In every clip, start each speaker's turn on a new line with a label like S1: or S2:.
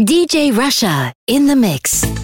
S1: DJ Russia in the mix.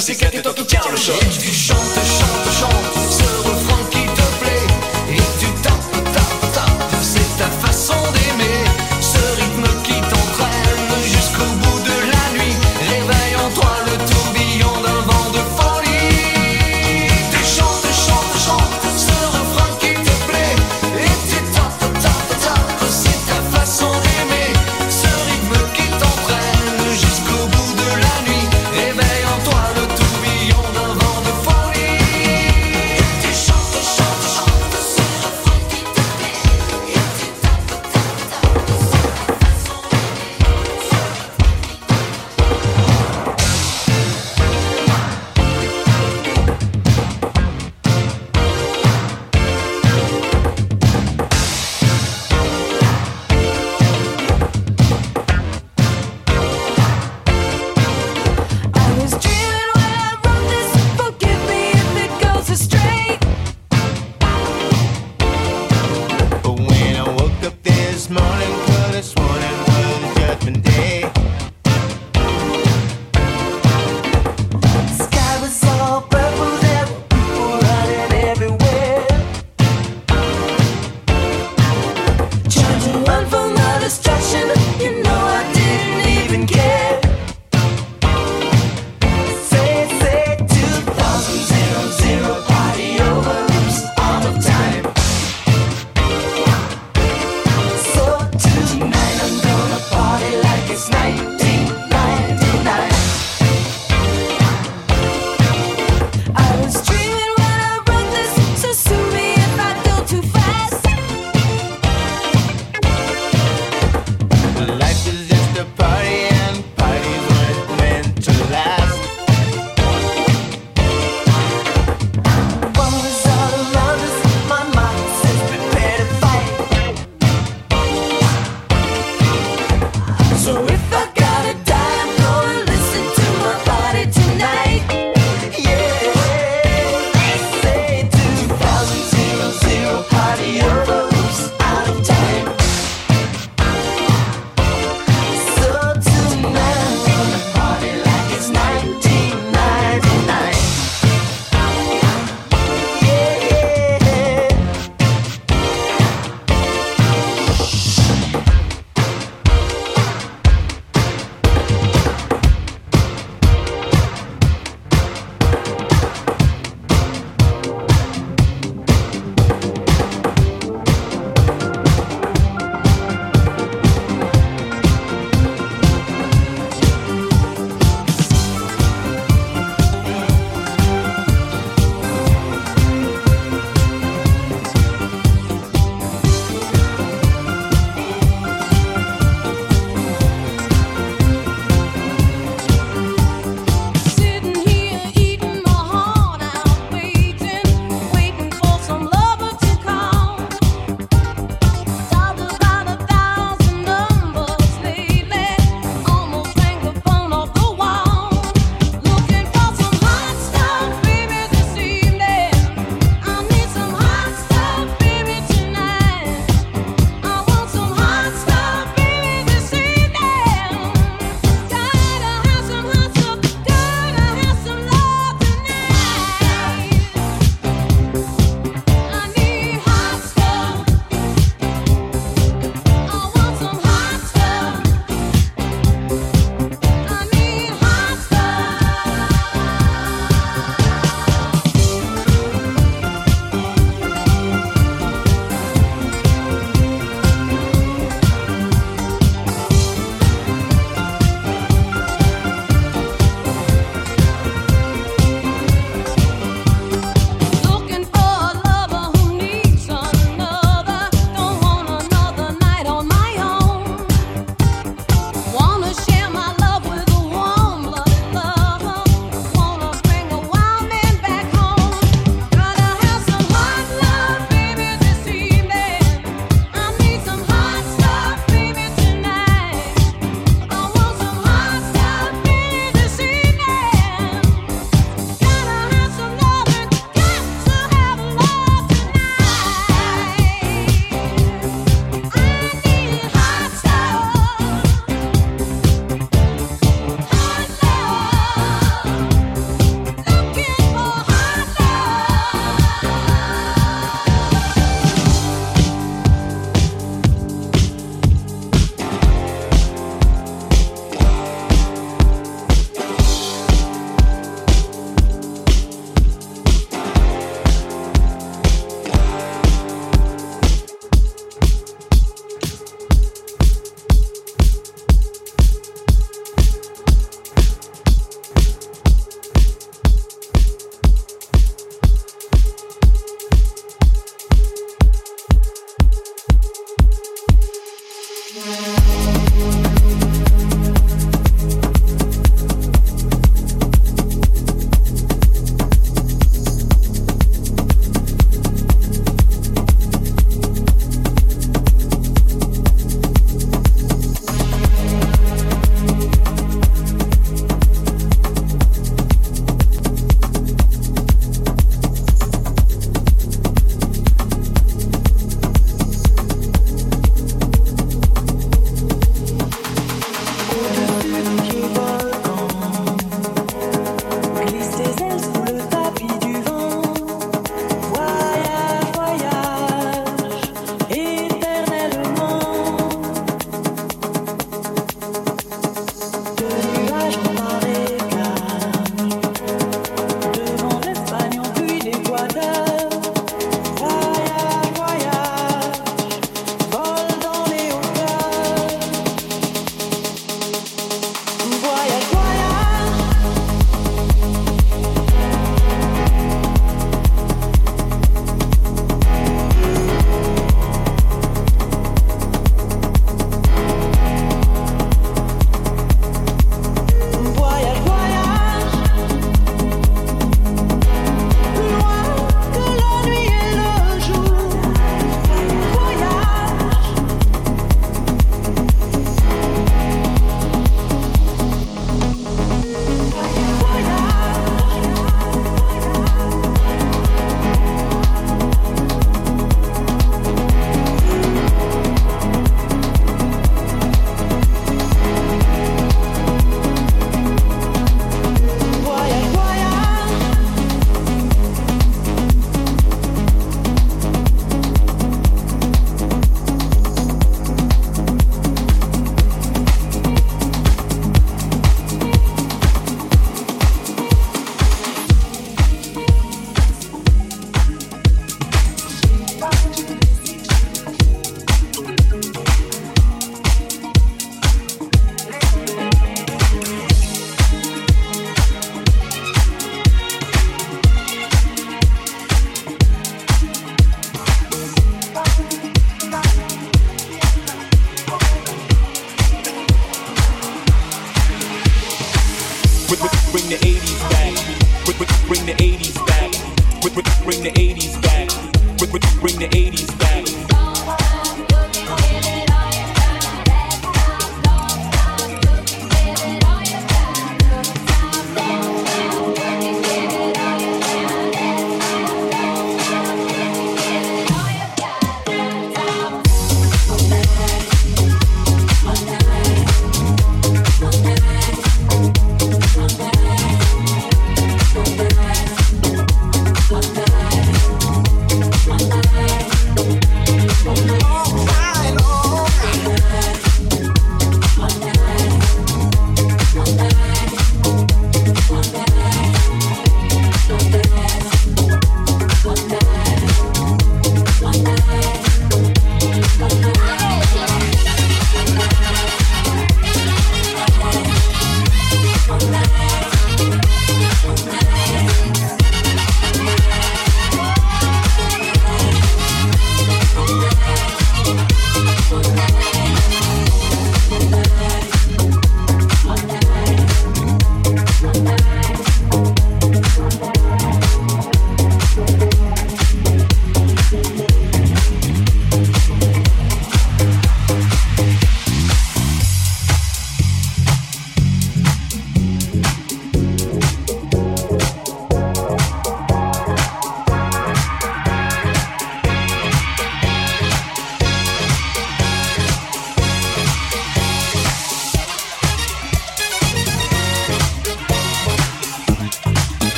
S2: Así que te
S3: toca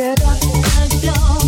S3: together.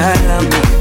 S4: I love. me.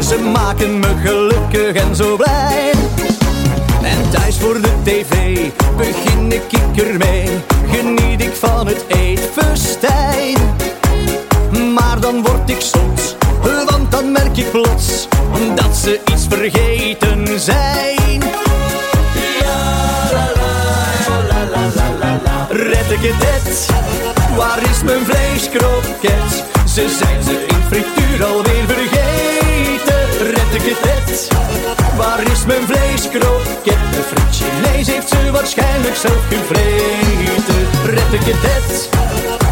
S5: Ze
S6: maken me gelukkig en zo blij. zelf kunt vreten. het?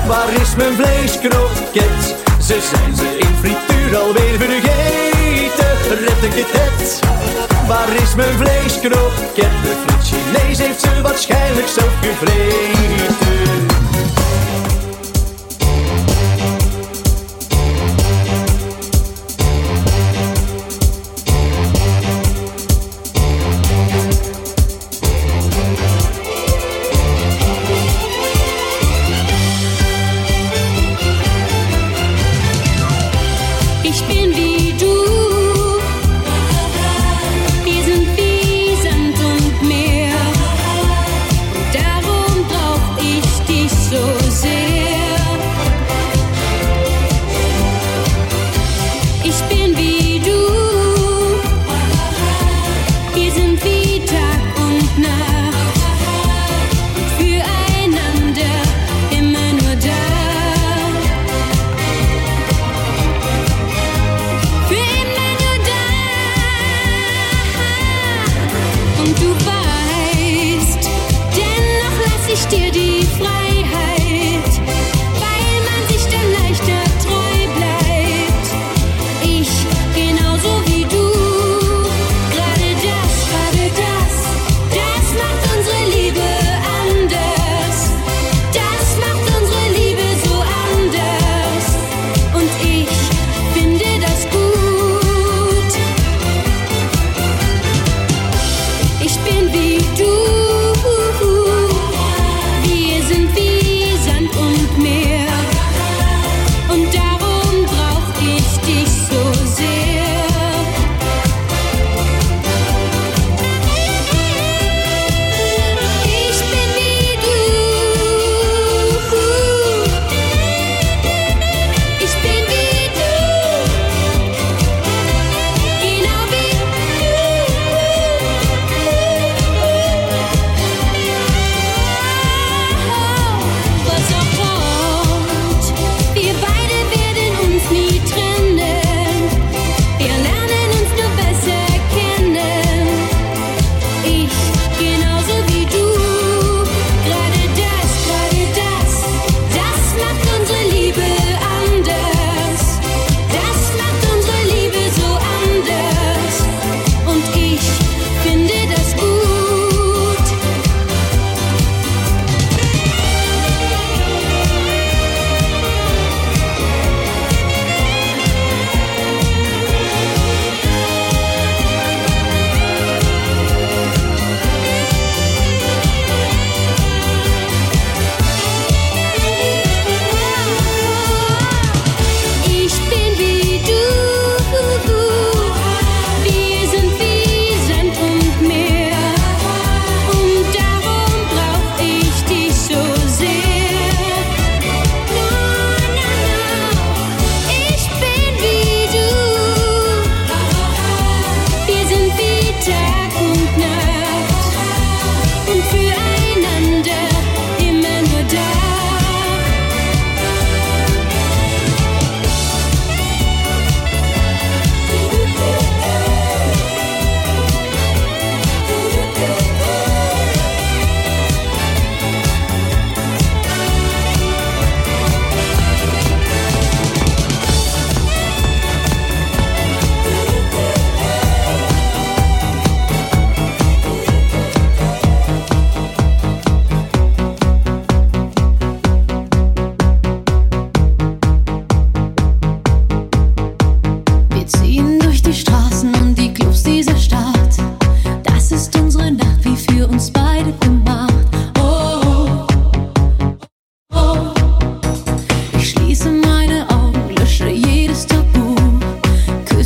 S6: waar is mijn vleeskroket? Ze zijn ze in frituur alweer vergeten. red ik het? waar is mijn vleeskroket? De friet Chinees heeft ze waarschijnlijk zelf gevreten.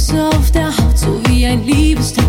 S7: Küsse auf der Haut, so wie
S8: ein Liebestag.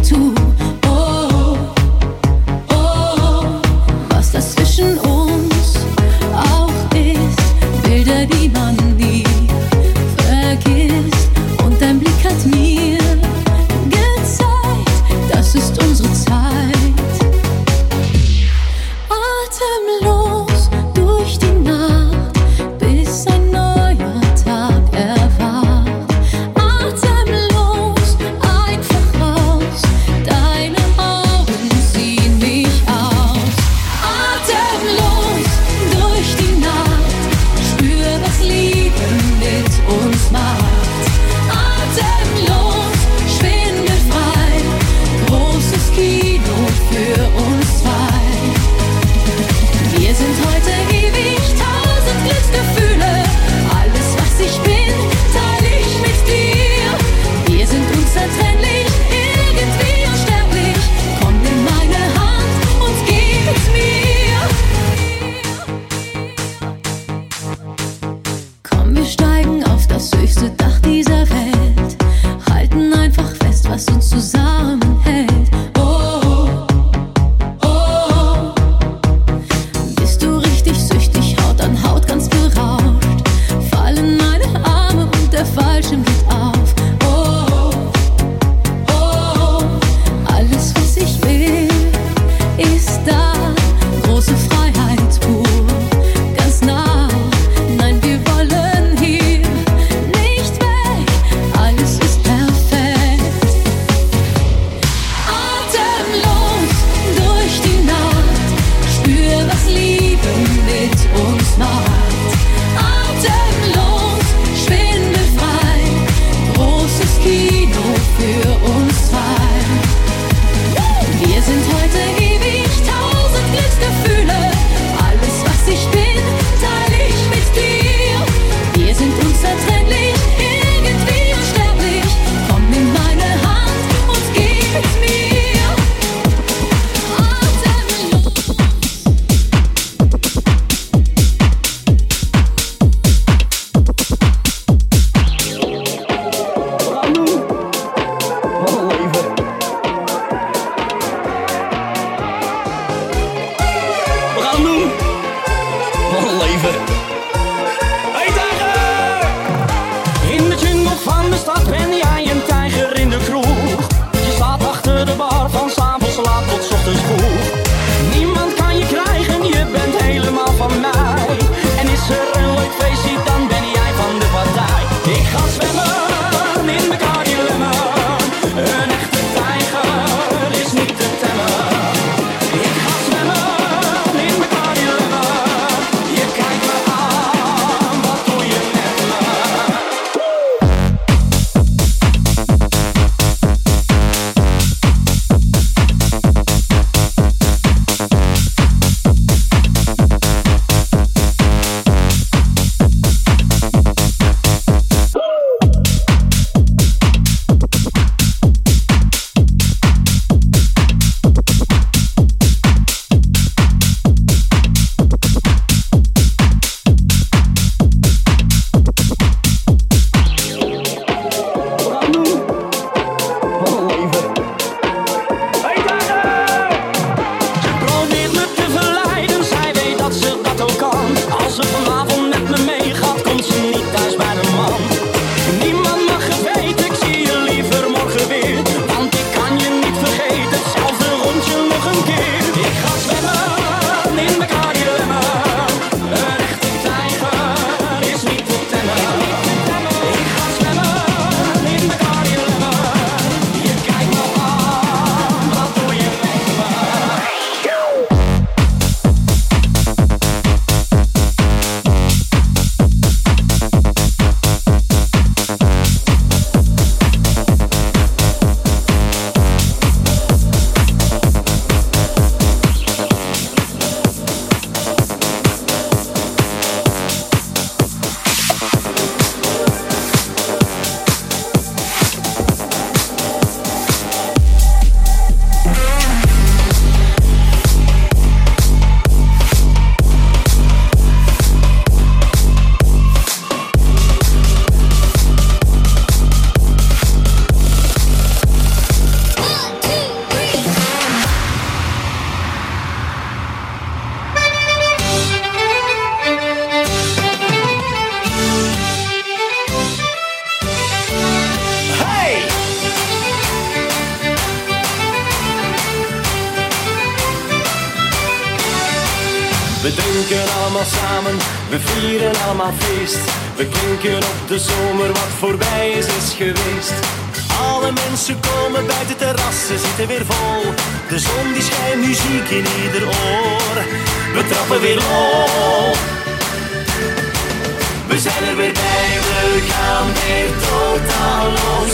S6: We zijn er weer bij, we gaan weer totaal los.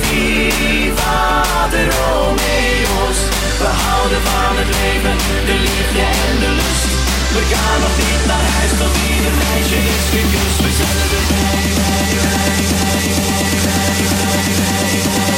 S6: Viva de Romeo's. We houden van het leven, de liefde en de lust. We gaan nog niet naar huis, tot ieder meisje is gekust. We zijn er weer bij,
S9: bij,
S10: bij, bij, bij, bij, bij, bij, bij.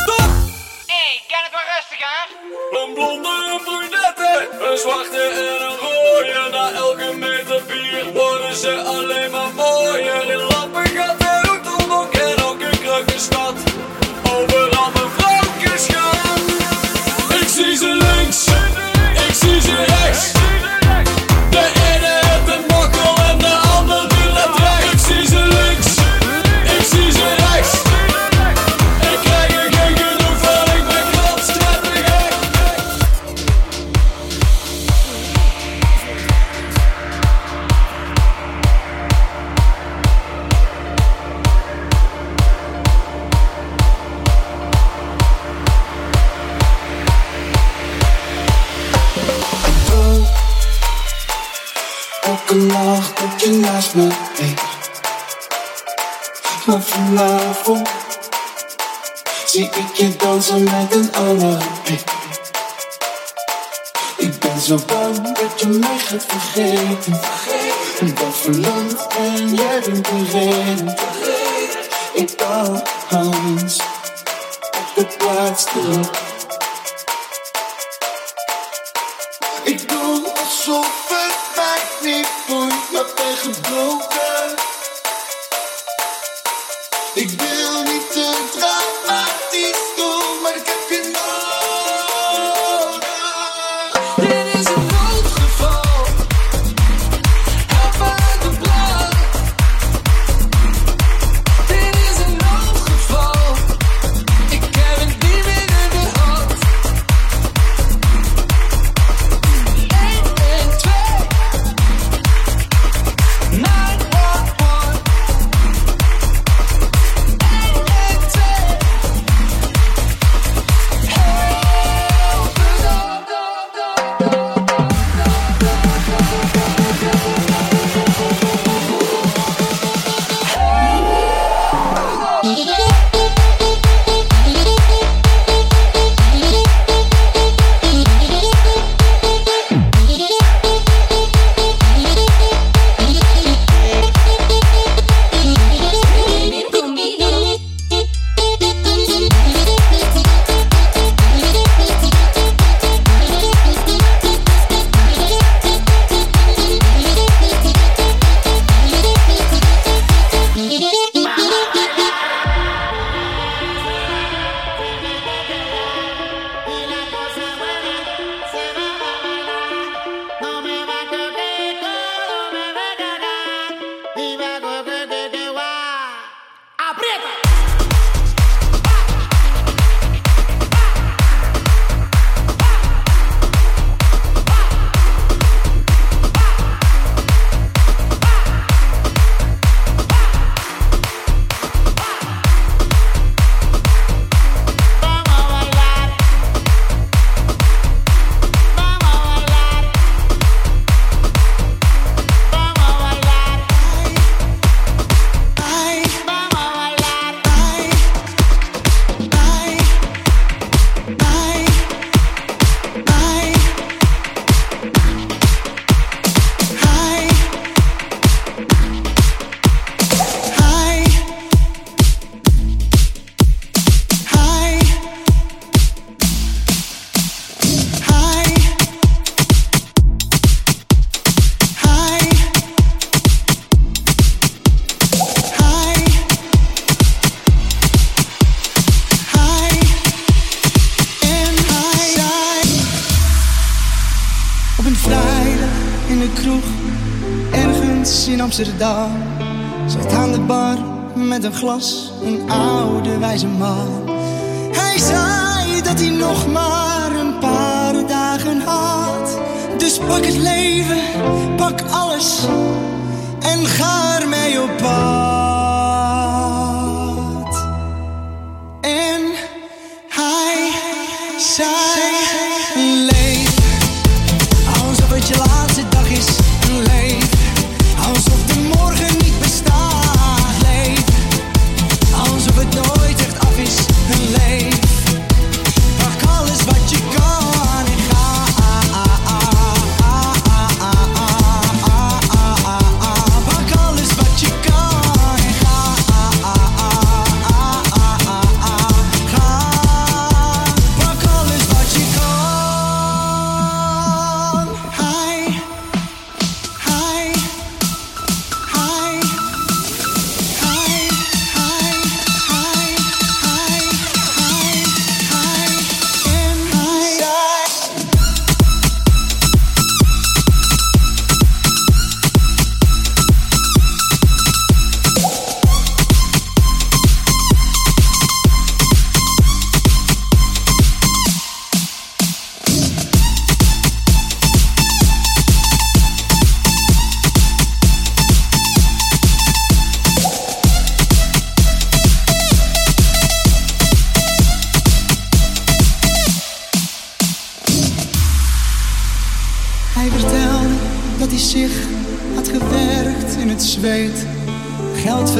S10: Stop!
S11: Hey, kan het maar rustig aan?
S10: Een blonde, een brunette, een zwarte en een rode. Na elke meter bier worden ze alleen maar mooier. In Lappen gaat de ook omhoog en ook in stad. Overal een nothing. Nothing love. Zie ik
S2: je dansen met een ander. Ik ben zo bang dat je mij gaat vergeten. Ik ben verlangd en jij bent de reden. Ik dans op de plaats terug. Ik doe alsof
S12: to go.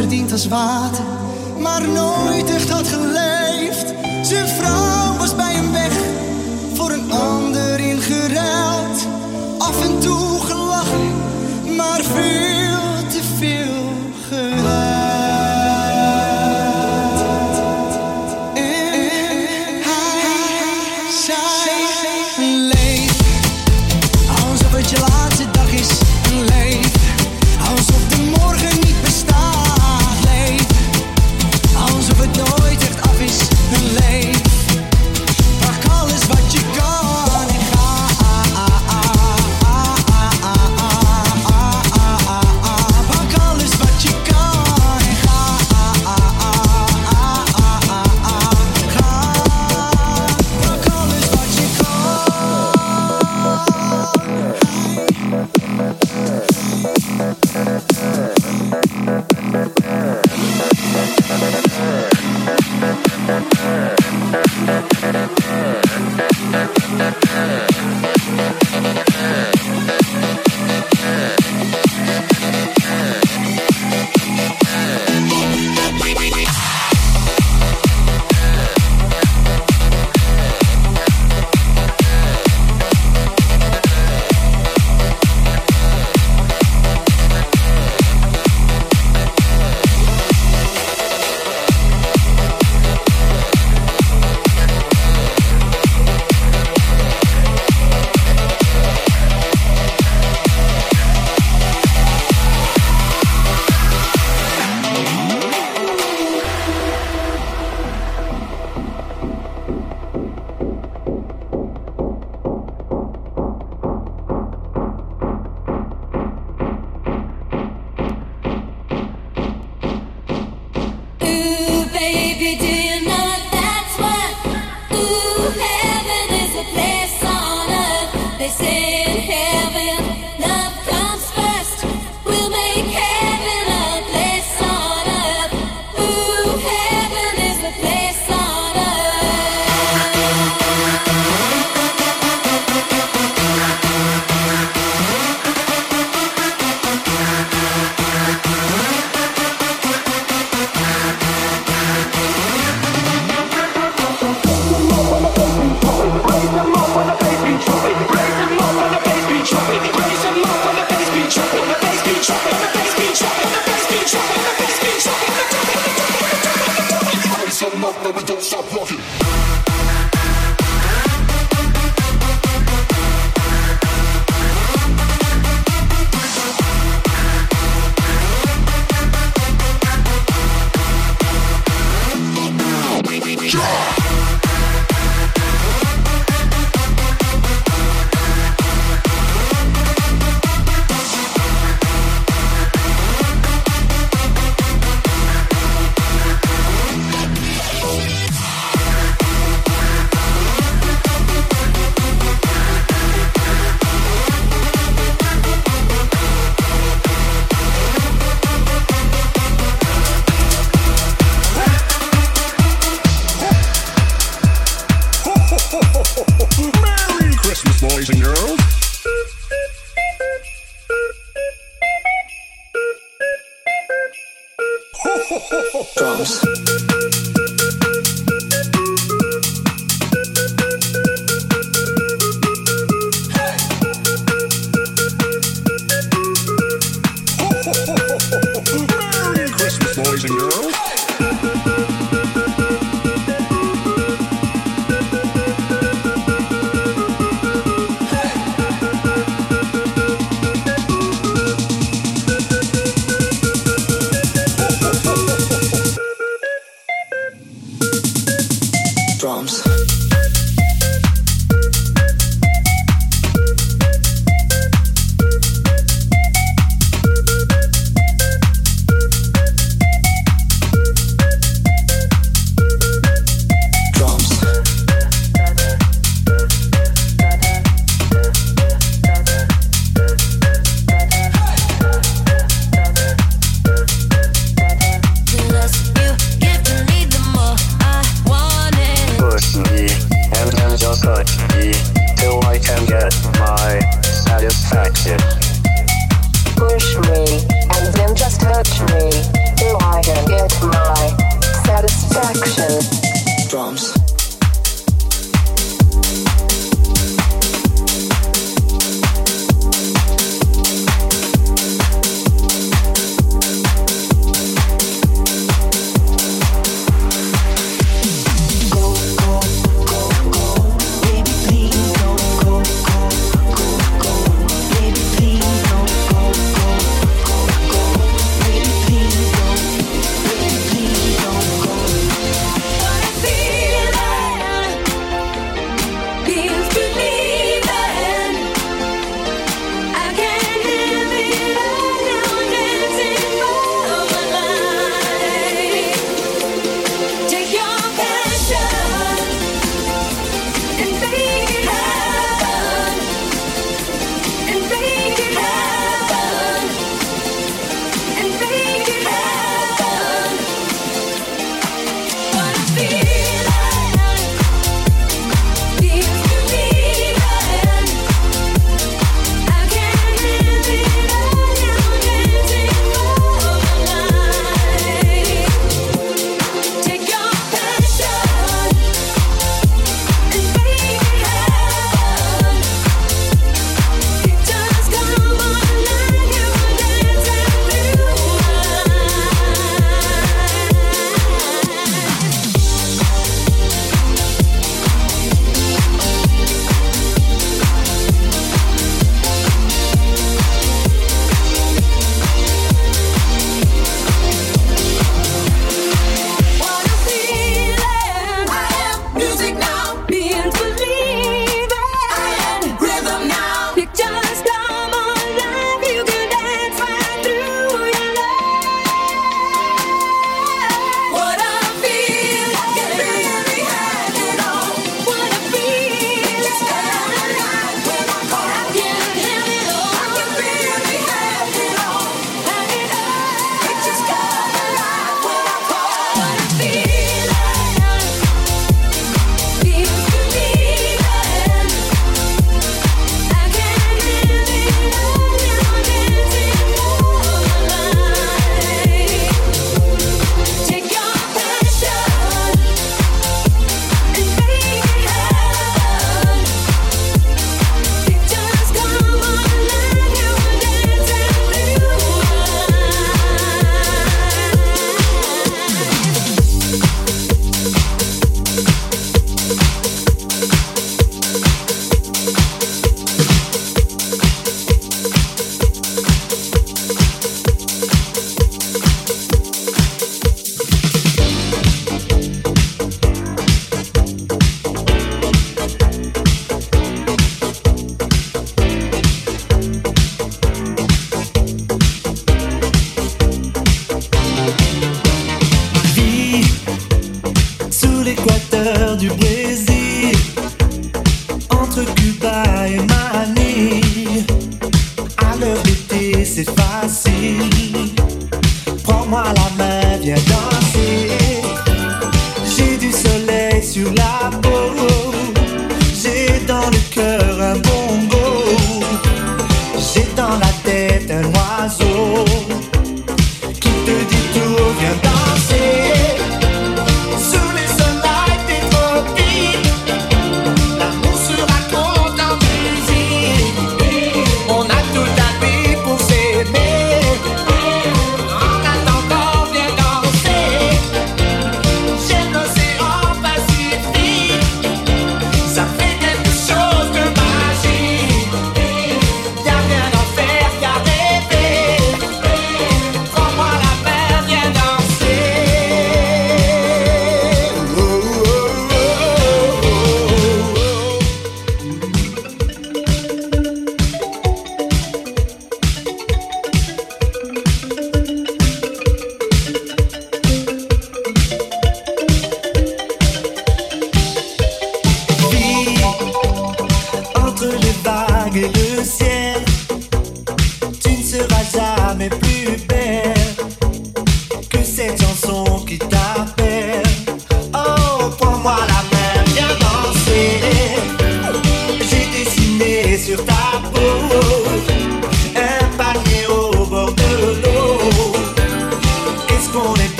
S12: verdiend als water, maar nooit echt had geleefd. Zijn vrouw.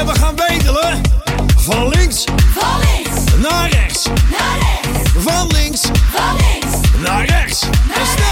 S12: En
S4: we
S13: gaan
S10: bedelen. Van links. Van links. Naar rechts. Naar rechts. Van links. Van links. Naar rechts. Naar rechts.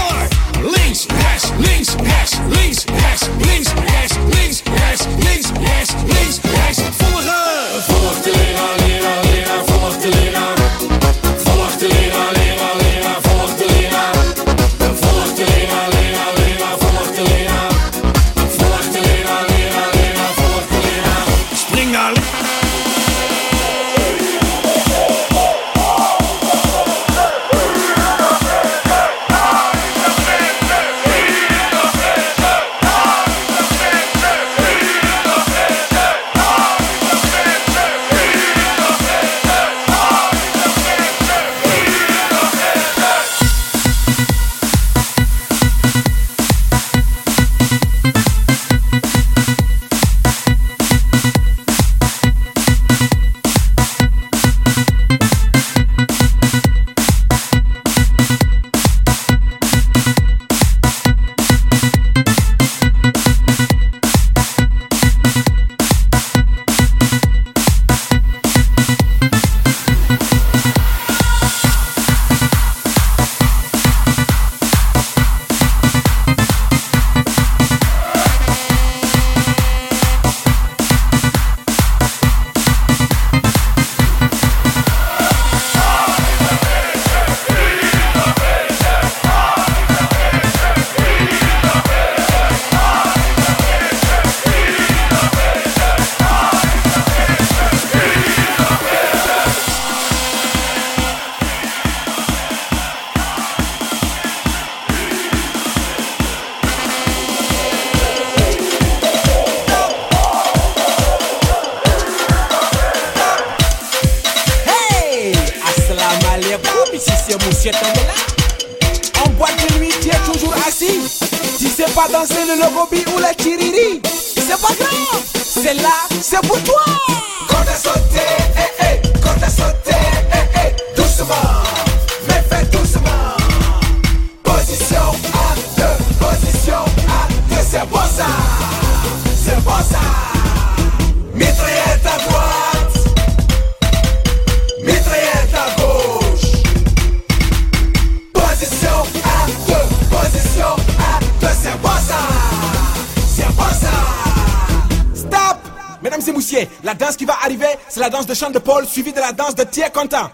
S14: suivi de
S9: la danse de Tia Conta.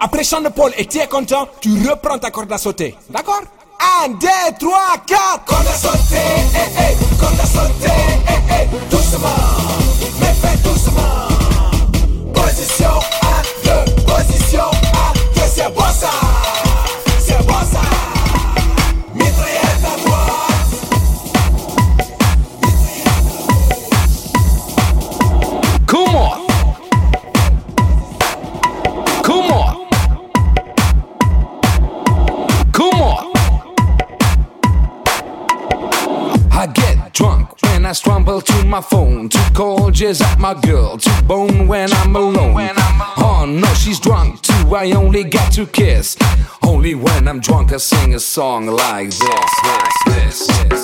S9: Après chant de Paul et tu es content, tu reprends ta corde à sauter. D'accord? 1, 2, 3, 4 Corde à sauter, eh, eh, corde à sauter, eh, eh, doucement.
S15: gazes at my girl to bone when I'm alone. Oh no, she's drunk too. I only get to kiss. Only when I'm drunk, I sing a song like this, this, this. this.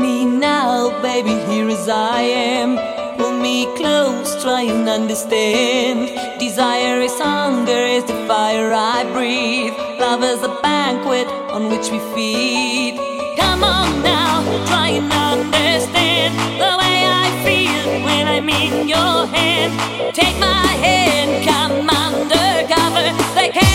S15: me now, baby,
S6: here as I am. Pull me close, try and understand. Desire is hunger, is the fire I breathe. Love is a banquet on which we feed. Come on now, try and understand the way I feel when I'm in your hand. Take my hand, come undercover. They can't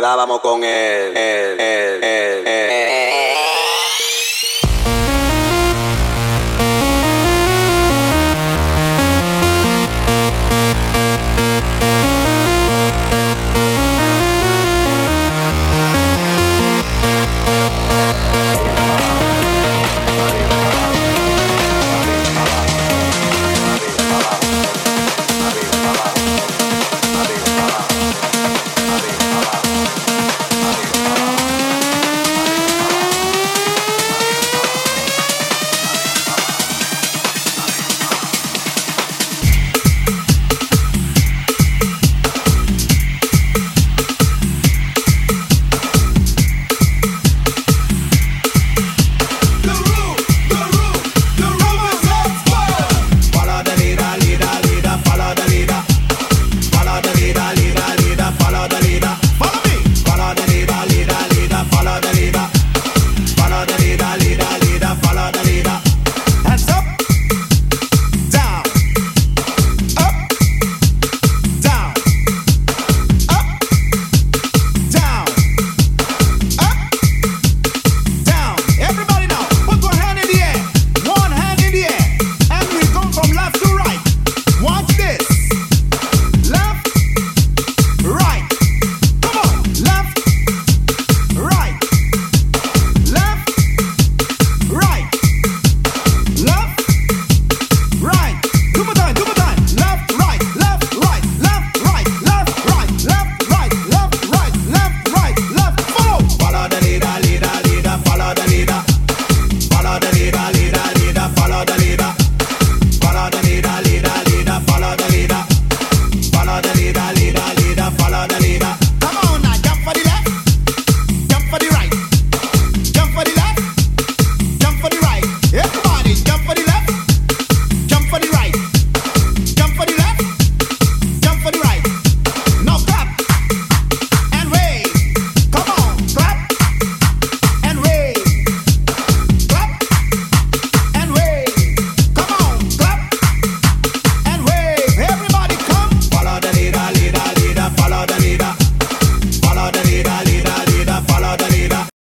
S16: dábamos con él. él.